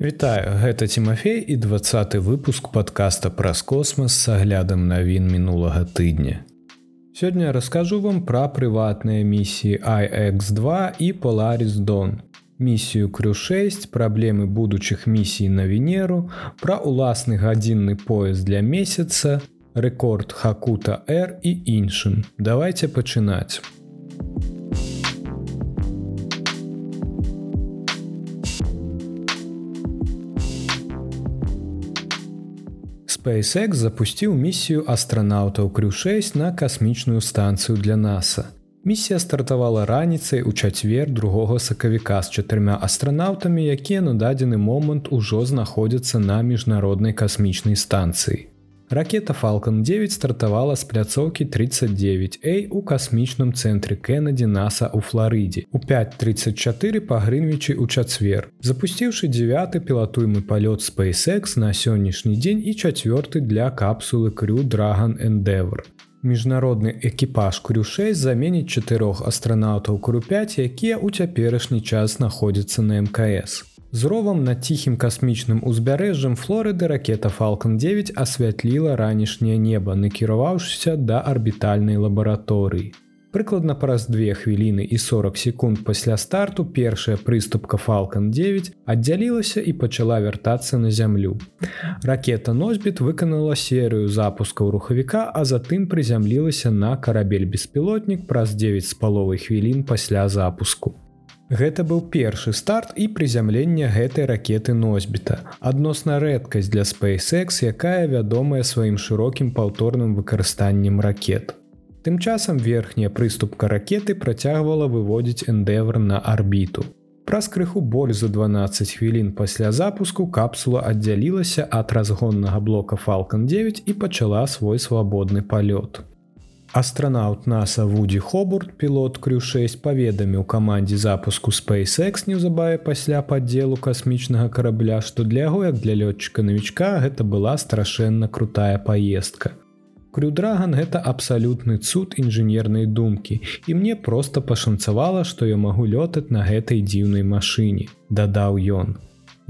Вітаю гэта Тимофей і двадцаты выпуск подкаста праз космас с аглядам навін мінулага тыдня. Сёння раскажу вам пра прыватныя місіі iX2 і Polaris Don. Місію Крю6, праблемы будучых місій на Венеру, пра уласны гадзінны пояс для месяца, рэкорд Хакута R і іншым. Давайте пачынаць. SpaceX запусціў місію астранаўтаў Крю6 на касмічную станцыю для NASA. Місія стартавала раніцай у чацвер другога сакавіка з чатырма астранаўтамі, якія на дадзены момант ужо знаходзяцца на міжнароднай касмічнай станцыі. Ракета Falалcon 9 стартавала з пляцоўкі 39A у касмічным цэнтры Кеннеді NASAа у Флорыдзе у 534 па Грынвічы ў чацвер, запусціўшы 9 пілатуемы палёт SpaceX на сённяшні дзень і чацвёрты для капсулы крю Dragon Endeavor. Міжнародны экіпаж Крю6 заменіць чатырох астранаўтаў Кру5, якія ў цяперашні час знаходзяцца на МКС. З ровам над ціхім касмічным узбярэжжам Флорыды ракета Falалcon 9 асвятліла ранішняе неба, накіраваўшыся да арбітальнай лабараторыі. Прыкладна праз две хвіліны і 40 секунд пасля старту першая прыступка Falалcon 9 аддзялілася і пачала вяртацца на зямлю. Ракета носьбіт выканала серыю запускаў рухавіка, а затым прызямлілася на карабель-беспілотнік праз 9 з паловай хвілін пасля запуску. Гэта быў першы старт і прызямлення гэтай ракеты носьбіта. Адносна рэдкасць для SpaceX, якая вядомая сваім шырокім паўторным выкарыстаннем ракет. Тым часам верхняя прыступка ракеты працягвала выводзіць эндевр на арбіту. Праз крыху боль за 12 хвілін пасля запуску капсула аддзялілася ад разгоннага блока Falалcon 9 і пачала свой свабодны палёт. Астранаўт NASA Вудзі Хобурт, пілот Крю6 паведаміў камандзе запуску SpaceX неўзабаве пасля падзелу касмічнага карабля, што для яго як для лётчыка навічка гэта была страшэнна крутая паездка. Крюдраган гэта абсалютны цуд інжынернай думкі і мне проста пашанцавала, што я магу лётаць на гэтай дзіўнай машыне, дадаў ён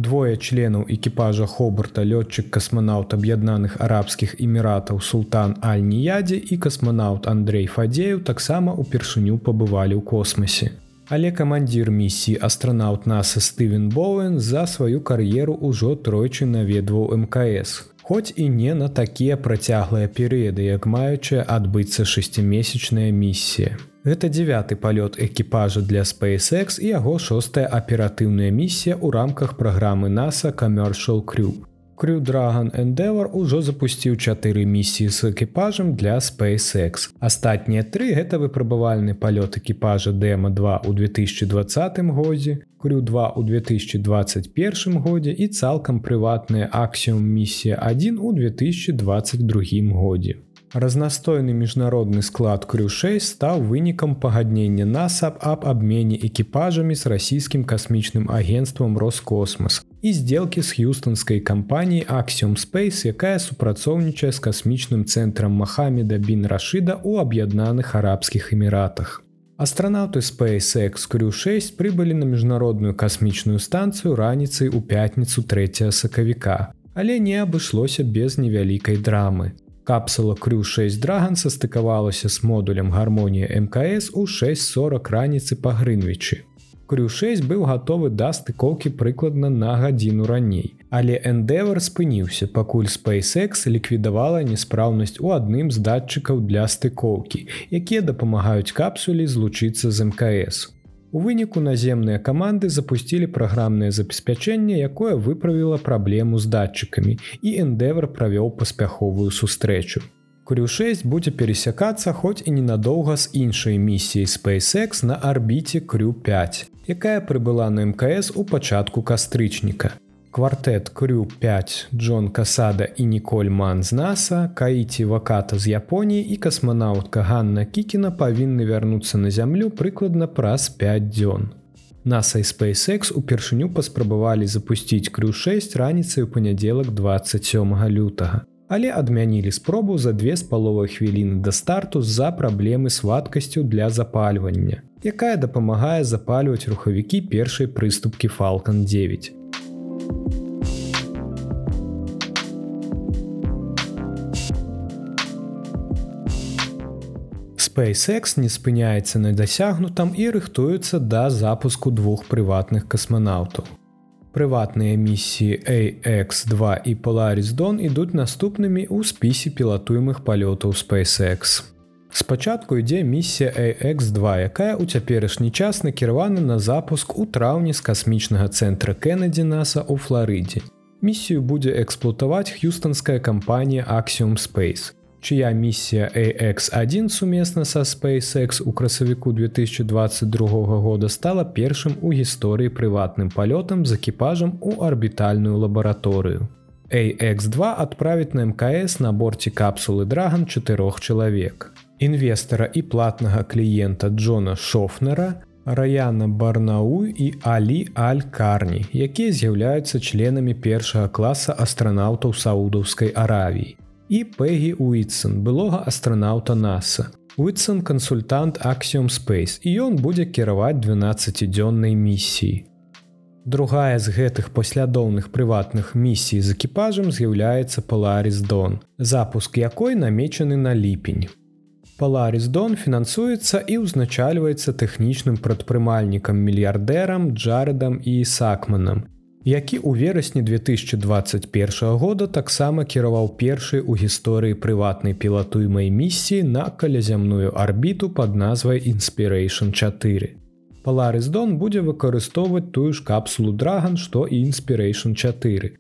двое членаў экіпажа хобарта лётчык касманаўт аб'яднаных арабскіх эміратаў султан аль-ніядзе і касманаўт Андрей фадзею таксама упершыню пабывалі ў космосе але камандзір місіі астранаўт наса стывен боуэн за сваю кар'еру ўжо тройчы наведваў мкс хоць і не на такія працяглыя перыяды як маючая адбыцца шасцімесячная місія Гэта девяты палёт экіпажа для SpaceX і яго шостая аператыўная місія ў рамках праграмы NASA Commercial Crew. Crew Dragon Endeavor ужо запусціў чатыры місіі з экіпажам для SpaceX. Астатнія тры гэта выпрабавальны палёт экіпажа Дэма2 ў 2020 годзе, Crew 2 у 2021 годзе і цалкам прыватная аксіум місія 1 у 2022 годзе. Разнастойны міжнародны склад Крю6 стаў вынікам пагаднення насаб аб абмене экіпажамі з расійскім касмічным агенствам Роскосмас і здзелкі з х'юстонскай кампаніяй Аксиум Space, якая супрацоўнічае з касмічным цэнтрам Махамеда Бін Рашыда ў аб'яднаных арабскіх эміратах. Астранаўты SpaceX Крю6 прыбылі на міжнародную касмічную станцыю раніцай у пятніцу 3 сакавіка, але не абышлося без невялікай драмы. Капсула крю 6 драган састыкавалася з модулем гармоніі мкс у 640 раніцы па грынвічы. Крю 6 быў гатовы да стыкоўкі прыкладна на гадзіну раней. Але эндевар спыніўся, пакуль SpaceX ліквідавала неспраўнасць у адным з датчыкаў для стыкоўкі, якія дапамагаюць капсулі злучыцца з мкс. У выніку наземныя каманды запусцілі праграмнае забеспячэнне, якое выправіла праблему з датчыкамі і эндевр правёў паспяховую сустрэчу. Крю6 будзе пересякацца хоць і ненадоўга з іншай місіяй SpaceX на арбіце Крю5, якая прыбыла на МКС у пачатку кастрычніка. Квартэт Крю 5 Джон Касада і Ніколь Ман з NASAа, Каіці Ваката з Японіі і касманаўтка Ганна Кікіна павінны вярнуцца на зямлю прыкладна праз 5 дзён. NASA і SpaceX упершыню паспрабавалі запусціць крю 6 раніцай у панядзелак 27 лютага але адмянілі спробу за две з паловай хвіліны да старту з-за праблемы з вадкасцю для запальвання, якая дапамагае запальваць рухавікі першай прыступкі Falалcon 9. SpaceX не спыняецца на дасягнутам і рыхтуецца да запуску двух прыватных касманаўтаў. Прыватныя місіі AX2 і Polaris Don ідуць наступнымі ў спісе пілатуемых палётаў SpaceX. Спачатку ідзе місія AX2, якая ў цяперашні час накіравана на запуск у траўні з касмічнага цэнтра Кеннеді NASA ў Флорыдзе. Місію будзе эксплуатаваць х'юстанская кампанія Axiom Space чыя місія AX1 сумесна са SpaceX у красавіку 2022 года стала першым у гісторыі прыватным палётам з экіпажам у арбітальную лабараторыю. AX2 адправіць на мкс на борце капсулы драган чатырох чалавек. Інвестара і платнага кліента Джона Шофнера, Раяна Барнау і Алі Аль-Карні, якія з'яўляюцца членамі першага класа астранаўтаў Саудаўскай Аравіі і Пегі Уитсон былога астранаўта NASA. Уитсон кансультант Axiom Space і ён будзе кіраваць 12дзённай місіі. Другая з гэтых паслядоўных прыватных місій з экіпажам з'яўляецца Polaris Дон, запуск якой намечаны на ліпень. Polaris Дон фінансуецца і ўзначальваецца тэхнічным прадпрымальнікам мільярдэрам Джаредам і Сакманам, які ў верасні 2021 года таксама кіраваў першы ў гісторыі прыватнай пілатуймай місіі на калязямную арбіту под назвай Inspiration 4. Polaris Дон будзе выкарыстоўваць тую ж капсулу драган, што і Inspiration 4.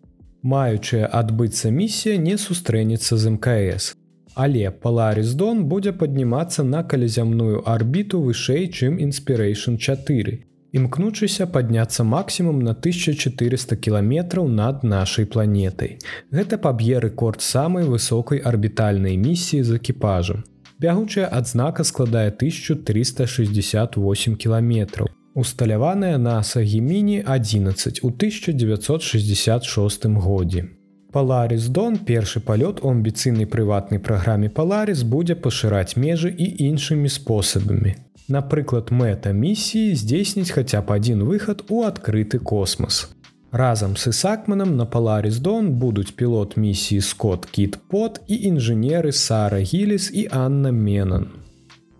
Маючая адбыцца місія не сустрэнецца з мкС. Але Polaris Дон будзе паднімацца на калязямную арбіту вышэй, чым Inspiration 4 імкнучыся падняцца максімум на 1400 кіламетраў над нашай планетай. Гэта паб'е рэкорд самай высокай арбітальнай місіі з экіпажам. Бягучая адзнака складае 1368 кіламетраў. Усталяваная наса геміні 11 у 1966 годзе. Паларис Дон першы палёт у амбіцыйнай прыватнай праграме Паларис будзе пашыраць межы і іншымі спосабамі. Напрыклад, мэта місіі здзейсніць хаця б адзін выхад у адкрыты космас. Разам с Ісакманам на Паларис Дон будуць пілот місіі Скотт Кіт Пот і інжынеры Сара Гіліс і Анна Менан.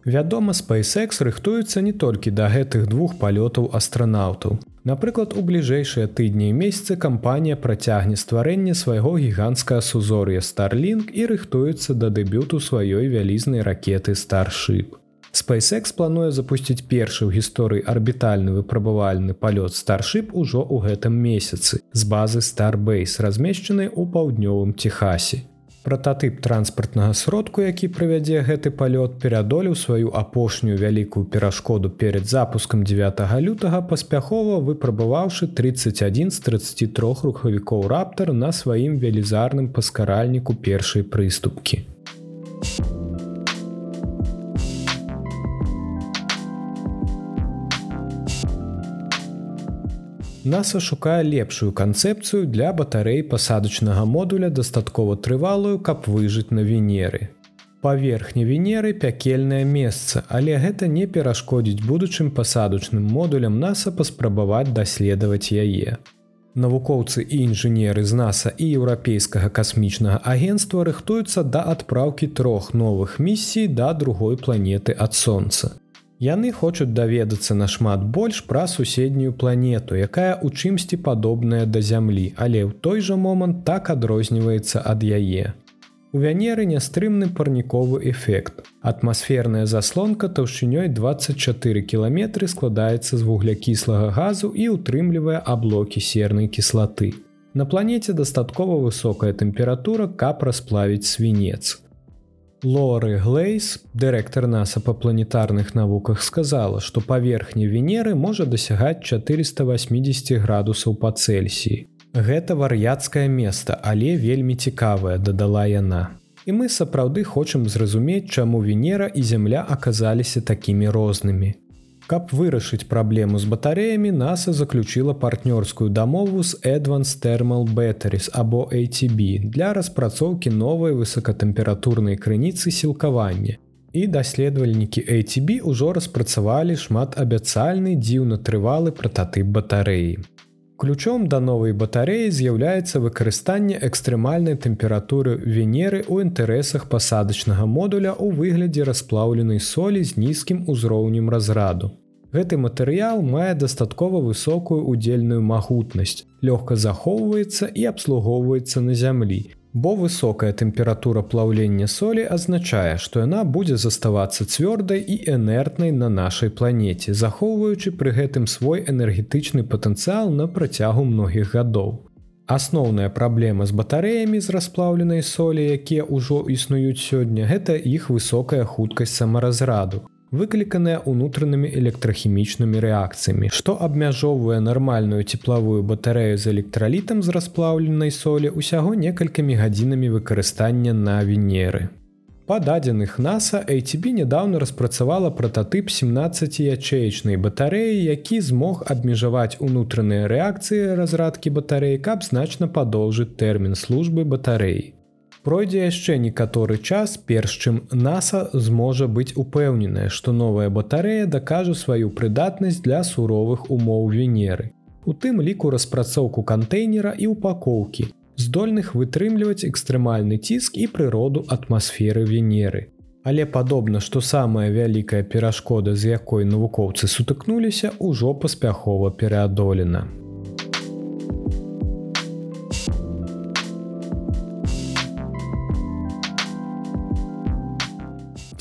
Вядома, SpaceX рыхтуецца не толькі да гэтых двух палётаў астранаўтаў. Напрыклад, у бліжэйшыя тыдні і месяцы кампанія працягне стварэнне свайго гіганцкага сузор'я Starлінг і рыхтуецца да дэбюту сваёй вялізнай ракеты Starship. SpaceX плануе запусціць першы ў гісторыі арбітальны выпрабавальны палёт старship ужо ў гэтым месяцы з базы Starbase размешчанай у паўднёвым Техасе. Прататып транспартнага сродку, які правядзе гэты палёт, перадолеў сваю апошнюю вялікую перашкоду перад запускам 9 лютага паспяхова выпрабаваўшы 31 з 33 рухавікоў раптар на сваім велізарным паскаральніку першай прыступкі. NASA шукае лепшую канцэпцыю для батарэй пасадачнага модуля дастаткова трывалую, каб выжыць на венеры. Паверхня венеры пякельнае месца, але гэта не перашкодзіць будучым пасадачным модулям NASA паспрабаваць даследаваць яе. Навукоўцы і інжынеры з NASA і еўрапейскага касмічнага агенства рыхтуюцца да адпраўкі трох новых місій да другой планеты ад сонца. Яны хочуць даведацца нашмат больш пра суседнюю планету, якая ў чымсьці падобная да зямлі, але ў той жа момант так адрозніваецца ад яе. У вянеры нястрымны парніковы эфект. Атмасферная заслонка таўшчынёй 24 кіламетры складаецца з вуглякіслага газу і ўтрымлівае аблокі сернай кіслаты. На планеце дастаткова высокая тэмпература, каб расплавіць свінец. Лоры Глейс, дырэктар NASA па планетарных навуках сказала, што паверхня Венеры можа дасягаць 480 градусаў па Цельсіі. Гэта вар'яцкае место, але вельмі цікавае, дадала яна. І мы сапраўды хочам зразумець, чаму Венера і зямля аказаліся такімі рознымі. Каб вырашыць праблему з батарэямі, NASA заключила партнёрскую дамову з Advanced Thermal Batteries або ATB для распрацоўкі новай высокатэмпературнай крыніцы сілкавання. І даследавальнікі ATB ўжо распрацавалі шмат абяцальны дзіўна трывалы прататып батарэі. Ключом да новай батарэі з'яўляецца выкарыстанне экстрэмальнай тэмпературы венеры ў інтарэсах пасадачнага модуля ў выглядзе расплаўленай солі з нізкім узроўнем разраду. Гэты матэрыял мае дастаткова высокую удзельную магутнасць, лёгка захоўваецца і абслугоўваецца на зямлі, Бо высокая тэмпература плаўлення солі азначае, што яна будзе заставацца цвёрдай і энертнай на нашай планеце, захоўваючы пры гэтым свой энергетычны патэнцыял на працягу многіх гадоў. Асноўная праблема з батарэямі з расплаўленай солі, якія ўжо існуюць сёння, гэта іх высокая хуткасць самаразраду выкліканая унутранымі электрахімічнымі рэакцыямі, што абмяжоўвае нармальную цеплавую батарэю з электралітам з расплаўленай солі ўсяго некалькімі гадзінамі выкарыстання на венеры. Па дадзеных NASAа ATB нядаўна распрацавала прататып 17 ячэечнай батарэі, які змог абмежаваць унутраныя рэакцыі разрадкі батарэі, каб значна падоўжыць тэрмін службы батарэі. Пройдзе яшчэ некаторы час, перш чым NASAа зможа быць упэўненая, што новая батарэя дакажа сваю прыдатнасць для суровых умоў венеры. У тым ліку распрацоўку кантэйнера і упакоўкі, здольных вытрымліваць экстрэмальны ціск і прыроду атмасферы венеры. Але падобна, што самая вялікая перашкода, з якой навукоўцы сутыкнуліся, ужо паспяхова пераадолена.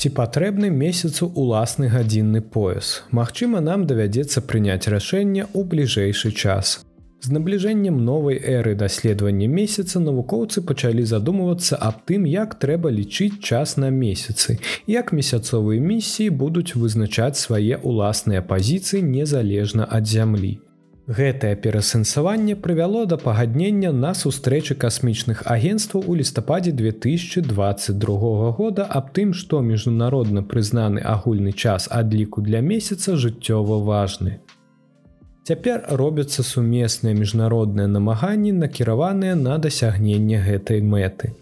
Ці патрэбны месяцу уласны гадзінны пояс. Магчыма, нам давядзецца прыняць рашэнне ў бліжэйшы час. З набліжэннем новай эры даследавання месяца навукоўцы пачалі задумвацца аб тым, як трэба лічыць час на месяцы, як месяцовыя місіі будуць вызначаць свае ўласныя пазіцыі незалежна ад зямлі. Гэтае перасэнсаванне прывяло да пагаднення на сустрэчы касмічных агенстваў у лістападзе 2022 года аб тым, што міжнародна прызнаны агульны час адліку для месяца жыццёва важны. Цяпер робяцца сумесныя міжнародныя намаганні, накіраваныя на дасягненне гэтай мэты.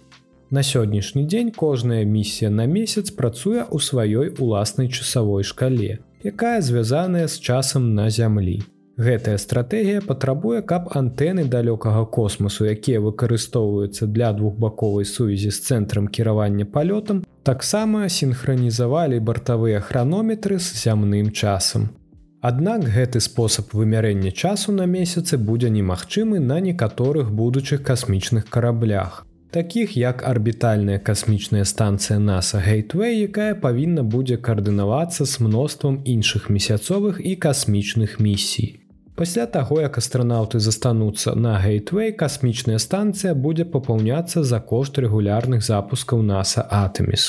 На сённяшні дзень кожная місія на месяц працуе ў сваёй уласнай часавой шкале, якая звязаная з часам на зямлі. Гэтая стратэгія патрабуе, каб антэны далёкага космасу, якія выкарыстоўваюцца для двухбаковай сувязі з цэнтрам кіравання палётам, таксама синхронізавалі бартавыя хранометры з зямным часам. Аднак гэты спосаб вымярэння часу на месяцы будзе немагчымы на некаторых будучых касмічных караблях. Такіх як арбітальная касмічная станцыя NASAа Гейтвей, якая павінна будзе каардынавацца з мноствам іншых месяцовых і касмічных місій. Пасля таго, як астранаўты застануцца на гейтвей, касмічная станцыя будзе папаўняцца за кошт рэгулярных запускаў NASAа Атэміс.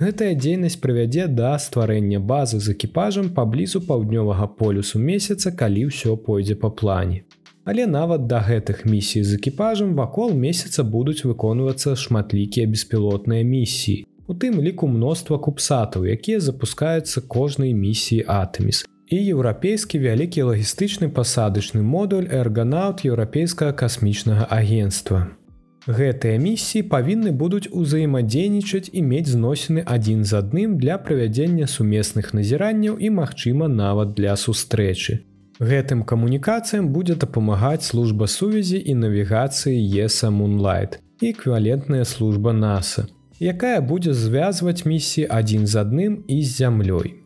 Гэтая дзейнасць прывядзе да стварэння базы з экіпажам паблізу паўднёвага полюсу месяца, калі ўсё пойдзе па плане. Але нават да гэтых місій з экіпажам вакол месяца будуць выконвацца шматлікія беспілотныя місіі. У тым ліку мноства купсатаў, якія запускаюцца кожнай місіі Атэміс і еўрапейскі вялікі лагістычны пасадачны модуль эрганаут еўрапейскага касмічнага агенства. Гэтыя місіі павінны будуць узаемадзейнічаць і мець зносіны адзін з адным для правядзення сумесных назіранняў і, магчыма, нават для сустрэчы. Гэтым камунікацыям будзе дапамагаць служба сувязі і навігацыі ЕСа Moonlight і эквівалентная служба NASAа, якая будзе звязваць місіі адзін з адным і з зямлёй.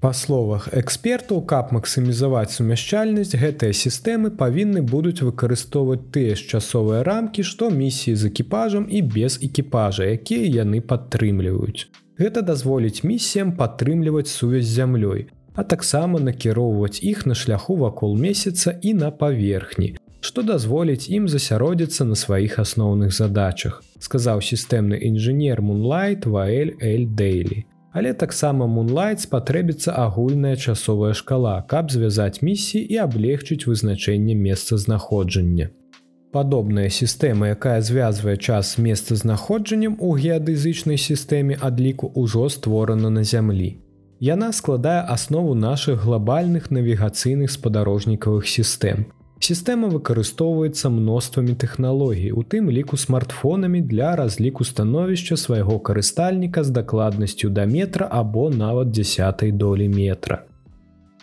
Па словах экспертаў, каб максімізаваць сумяшчальнасць, гэтыя сістэмы павінны будуць выкарыстоўваць тыя ж часовыя рамкі, што місіі з экіпажам і без экіпажа, якія яны падтрымліваюць. Гэта дазволіць місіям падтрымліваць сувязь з зямлёй, а таксама накіроўваць іх на шляху вакол месяца і на паверхні, што дазволіць ім засяродзіцца на сваіх асноўных задачах, сказаў сістэмны інжынер Moonlight Ваэль Эль Дэйлі. Але таксама Moonlight спатрэбіцца агульная часовая шкала, каб звязаць місіі і аблегчыць вызначэнне месцазнаходжання. Падобная сістэма, якая звязвае час з месцазнаходжаннем у геадэзычнай сістэме адліку ўжо створана на зямлі. Яна складае аснову нашых глобальных навігацыйных спадарожнікавых сістэм. Сістэма выкарыстоўваецца мноствамі тэхналогій, у тым ліку смартфонамі для разліку становішча свайго карыстальніка з дакладнасцю да метра або нават дзясятай долі метра.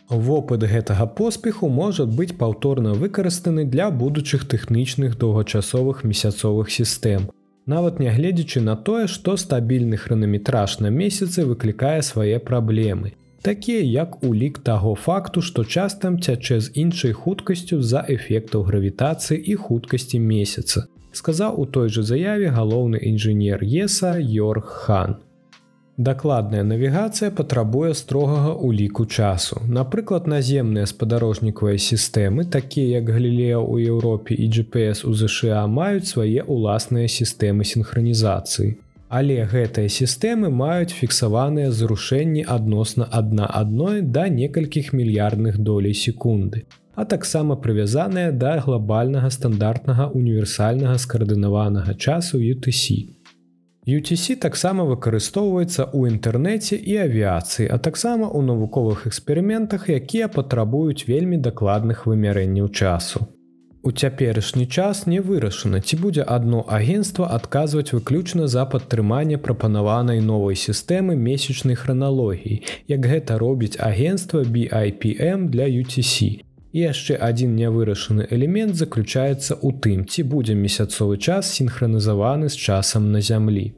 Вопыт гэтага поспеху можа быць паўторна выкарыстаны для будучых тэхнічных доўгачасовых месяцовых сістэм. Нават нягледзячы на тое, што стабільны хранаметраж на месяцы выклікае свае праблемы. Такія як улік таго факту, што частам цячэ з іншай хуткасцю з-за эфектаў гравітацыі і хуткасці месяца, сказаў у той жа заяве галоўны інжынер Еса Йорг Хан. Дакладная навігацыя патрабуе строгага ўліку часу. Напрыклад, наземныя спадарожнікавыя сістэмы, такія як галілея ў Еўропе і GPS у ЗША маюць свае ўласныя сістэмы синхронізацыі. Але гэтыя сістэмы маюць фіксаваныя зрушэнні адносна адна адной да некалькіх мільярдных долей секунды, а таксама прывязаныя да глобальнага стандартнага універсальнага скаардынаванага часу UTC. UTC таксама выкарыстоўваецца ў інтэрнэце і авіяцыі, а таксама ў навуковых эксперыментах, якія патрабуюць вельмі дакладных вымярэнняў часу. У цяперашні час не вырашана, ці будзе адно агенцтва адказваць выключна за падтрыманне прапанаванай новай сістэмы месячнай храналогіі, як гэта робіць агенцтва BIPM для UTC. І яшчэ адзін нявырашаны элемент заключаецца ў тым, ці будзе месяцовы час синхронізаваны з часам на зямлі.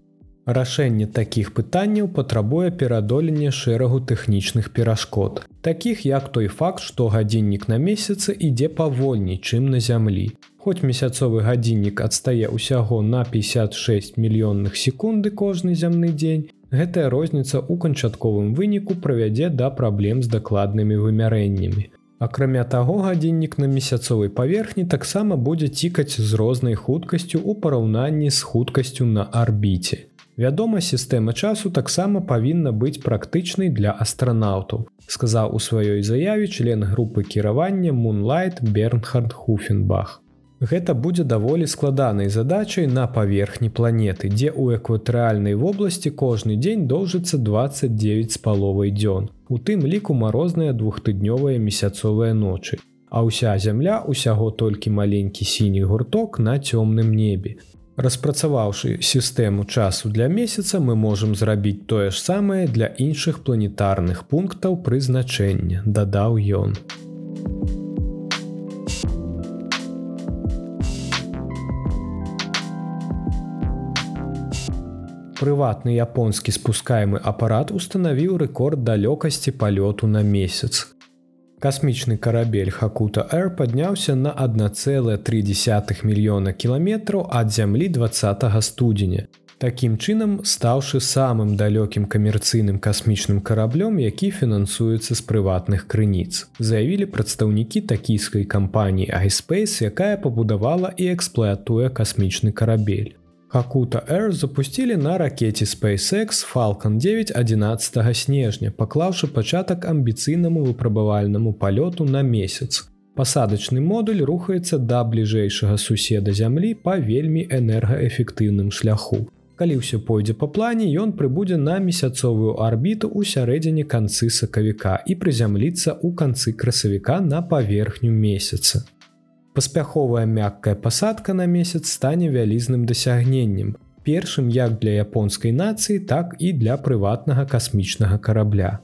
Рашэнне такіх пытанняў патрабуе перадолення шэрагу тэхнічных перашкод, такіх як той факт, што гадзіннік на месяцы ідзе павольней, чым на зямлі. Хоць месяцовы гадзіннік адстае ўсяго на 56 мільённых секунды кожны зямны дзень, гэтая розніца ў канчатковым выніку правядзе да праблем з дакладнымі вымярэннямі. Акрамя таго гадзіннік на месяцовай паверхні таксама будзе цікаць з рознай хуткасцю ў параўнанні з хуткасцю на арбіце. Вядома, сістэма часу таксама павінна быць практычнай для астранаўтаў, сказаў у сваёй заяве член групы кіравання Мунлайт Бернхард Хуфенбах. Гэта будзе даволі складанай задачай на паверхні планеты, дзе ў экватарыальнай вобласці кожны дзень доўжыцца 29 з паловай дзён. У тым ліку марозныя двухтыднёвыя месяцовыя ночы. А ўся зямля усяго толькі маленькі сіні гурток на цёмным небе. Распрацаваўшы сістэму часу для месяца, мы можам зрабіць тое ж самае для іншых планетарных пунктаў прызначэння, дадаў ён. прыватны японскі спускаемы апарат устанавіў рэкорд далёкасці палёту на месяц. Касмічны карабель Хакута Р падняўся на 1,3 мільёна кіламетраў ад зямлі 20 студзеня. Такім чынам стаўшы самым далёкім камерцыйным касмічным караблём, які фінансуецца з прыватных крыніц. Заявілі прадстаўнікі такійскай кампаніі iSpace, якая пабудавала і эксплуатуе касмічны карабель. Хакута Air запусцілі на ракете SpaceX Falcon 9 11 снежня, паклаўшы пачатак амбіцыйнаму выпрабавальнаму палёту на месяц. Пасадачны модуль рухаецца да бліжэйшага суседа зямлі па вельмі энергаэфектыўным шляху. Калі ўсё пойдзе па плане, ён прыбудзе на месяцовую арбіту ў сярэдзіне канцы сакавіка і прызямліцца ў канцы красавіка на паверхню месяца. Паспяховая мяккая пасадка на месяц стане вялізным дасягненнем. Першым як для японскай нацыі, так і для прыватнага касмічнага карабля.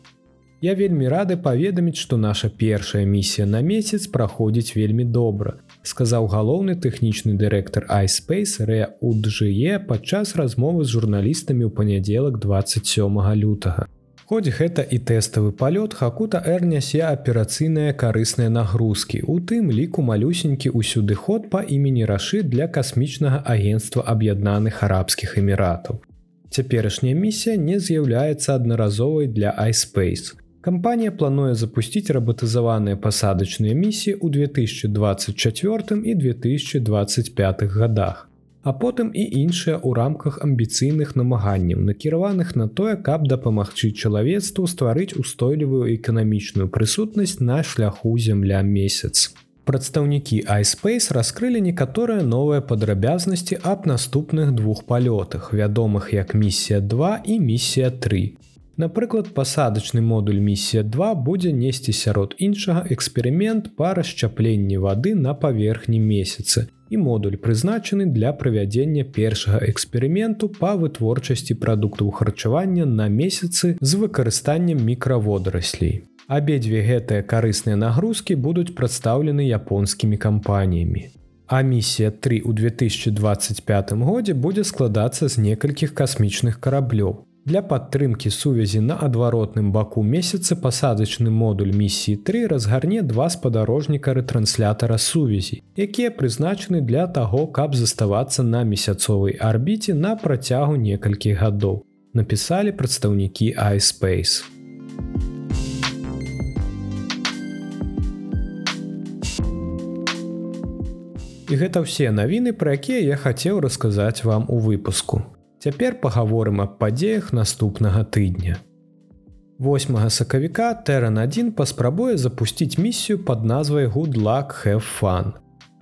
Я вельмі рады паведаміць, што наша першая місія на месяц праходзіць вельмі добра, сказаў галоўны тэхнічны дырэктар iSpace Ре Удже падчас размовы з журналістамі ў панядзелак 27 лютага. Хоць гэта і тэставы палёт хакута Р нясе аперацыйныя карысныя нагрузкі. У тым ліку малюсенькі ўсюды ход па імені рашы для касмічнага агенства аб'яднаных арабскіх эміратаў. Цяперашняя місія не з'яўляецца аднаразовай для iSpace. Кампанія плануе запусціць рабатызаваныя пасадачныя місіі ў 2024 і 2025 годах а потым і іншыя ў рамках амбіцыйных намаганняў, накіраваных на тое, каб дапамагчы чалавецтву стварыць устойлівую эканамічную прысутнасць на шляху земля месяц. Прадстаўнікі iSpace раскрылі некаторыя новыя падрабязнасці аб наступных двух палётах, вядомых як місія 2 і місія 3. Напрыклад, пасадачны модуль місія 2 будзе несці сярод іншага эксперымент па расчапленні вады на паверхні месяцы, і модуль прызначаны для правядзення першага эксперыменту па вытворчасці прадуктаў харчавання на месяцы з выкарыстаннем мікраводраслей. Абедзве гэтыя карысныя нагрузкі будуць прадстаўлены японскімі кампаніямі. А місія 3 у 2025 годзе будзе складацца з некалькіх касмічных караблёў. Для падтрымкі сувязі на адваротным баку месяца пасадачны модуль місіі 3 разгарне два спадарожніка рэтранслятара сувязі, якія прызначаны для таго, каб заставацца на месяцовай арбіце на працягу некалькіх гадоў. Напісалі прадстаўнікі iSpace. І гэта ўсе навіны, пра якія я хацеў расказаць вам у выпуску. Цяпер пагаворым аб падзеях наступнага тыдня. 8 сакавіка Тэран 1 паспрабуе запусціць місію пад назвай fun.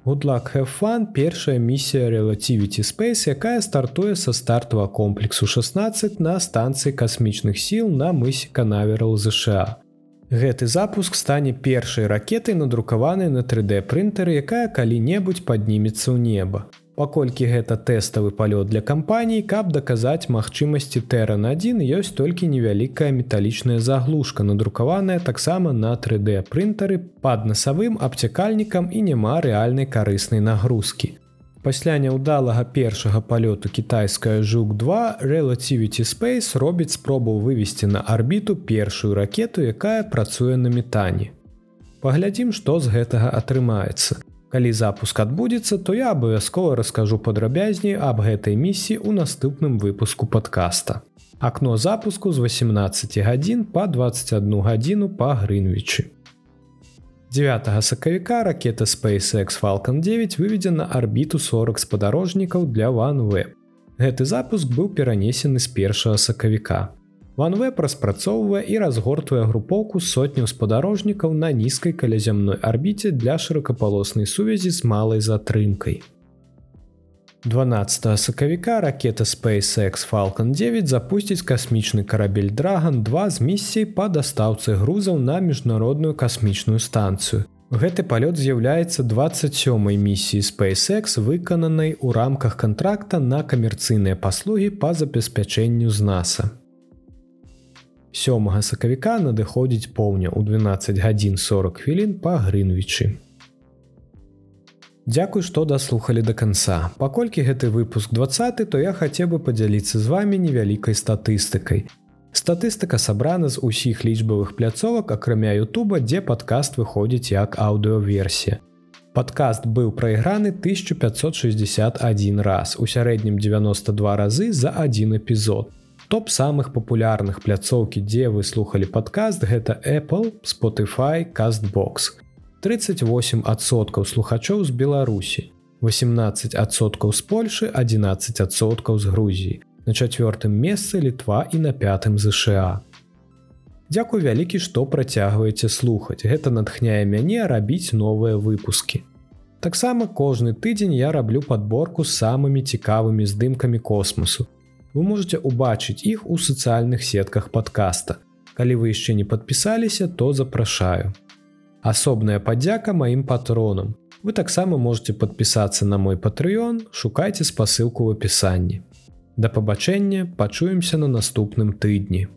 Goodluck have fun першая місія Relativity Space, якая стартуе са стартава комплексу 16 на станцыі касмічных сіл на мысе Канаверал ЗША. Гэты запуск стане першай ракетай надрукаванай на 3D прынтары, якая калі-небудзь паднімецца ў неба. Паколькі гэта тэставы палёт для кампаній, каб даказаць магчымасці тэран 1 ёсць толькі невялікая металічная заглушка, надрукаваная таксама на 3D прынтары пад насавым абцякальнікам і няма рэальнай карыснай нагрузкі. Пасля няўдалага першага палёту кітайская жук 2 Relativity Space робіць спробу вывесці на арбіту першую ракету, якая працуе на метане. Паглядзім, што з гэтага атрымаецца. Калі запуск адбудзецца, то я абавязкова раскажу падрабязней аб гэтай місіі ў наступным выпуску падкаста. Акно запуску з 18 гадзін па 21 гадзіну па Грынвічы. 9 сакавіка ракета SpaceX Falcon 9 выведзена арбіту 40 спадарожнікаў для OneWeb. Гэты запуск быў перанесены з першага сакавіка. OneWeb распрацоўвае і разгортвае групоўку сотняў спадарожнікаў на нізкай калязямной арбіце для шырокапалоснай сувязі з малай затрымкай. 12 сакавіка ракета SpaceX Falcon 9 запусціць касмічны карабель Dragon 2 з місіяй па дастаўцы грузаў на міжнародную касмічную станцыю. Гэты палёт з'яўляецца 27 місіі SpaceX, выкананай у рамках кантракта на камерцыйныя паслугі па забеспячэнню з NASA. 7 сакавіка надыходзіць поўня ў 12 гадзін 40 хвілін па грынвічы. Дзякуй, што даслухалі да канца. Паколькі гэты выпуск 20, то я хацеў бы падзяліцца з вамі невялікай статыстыкай. Статыстыка сабрана з усіх лічбавых пляцовак, акрамя Ютуба, дзе падкаст выходзіць як аўдыоверсія. Падкаст быў прайграны 1561 раз, у сярэднім 92 разы за адзін эпізод. Топ самых папулярных пляцоўкі, дзе вы слухали падкаст, гэта Apple, Spotify, Castbox. 38соткаў слухачоў з Беларусі, 18соткаў з Польшы, 11соткаў з Грузіі. На чацвёртым месцы літва і на пятым ЗША. Дзякуй вялікі, што працягваеце слухаць. Гэта натхняе мяне рабіць новыя выпускі. Таксама кожны тыдзень я раблю падборку з самымі цікавымі здымкамі космосу. Вы можете убачыць іх у сацыяльных сетках подкаста. Калі вы яшчэ не падпісаліся, то запрашаю. Асобная падзяка маім патронам. Вы таксама можете подпісацца на мой патрыён, шукайце спасылку ў апісанні. Да пабачэння пачуемся на наступным тыдні.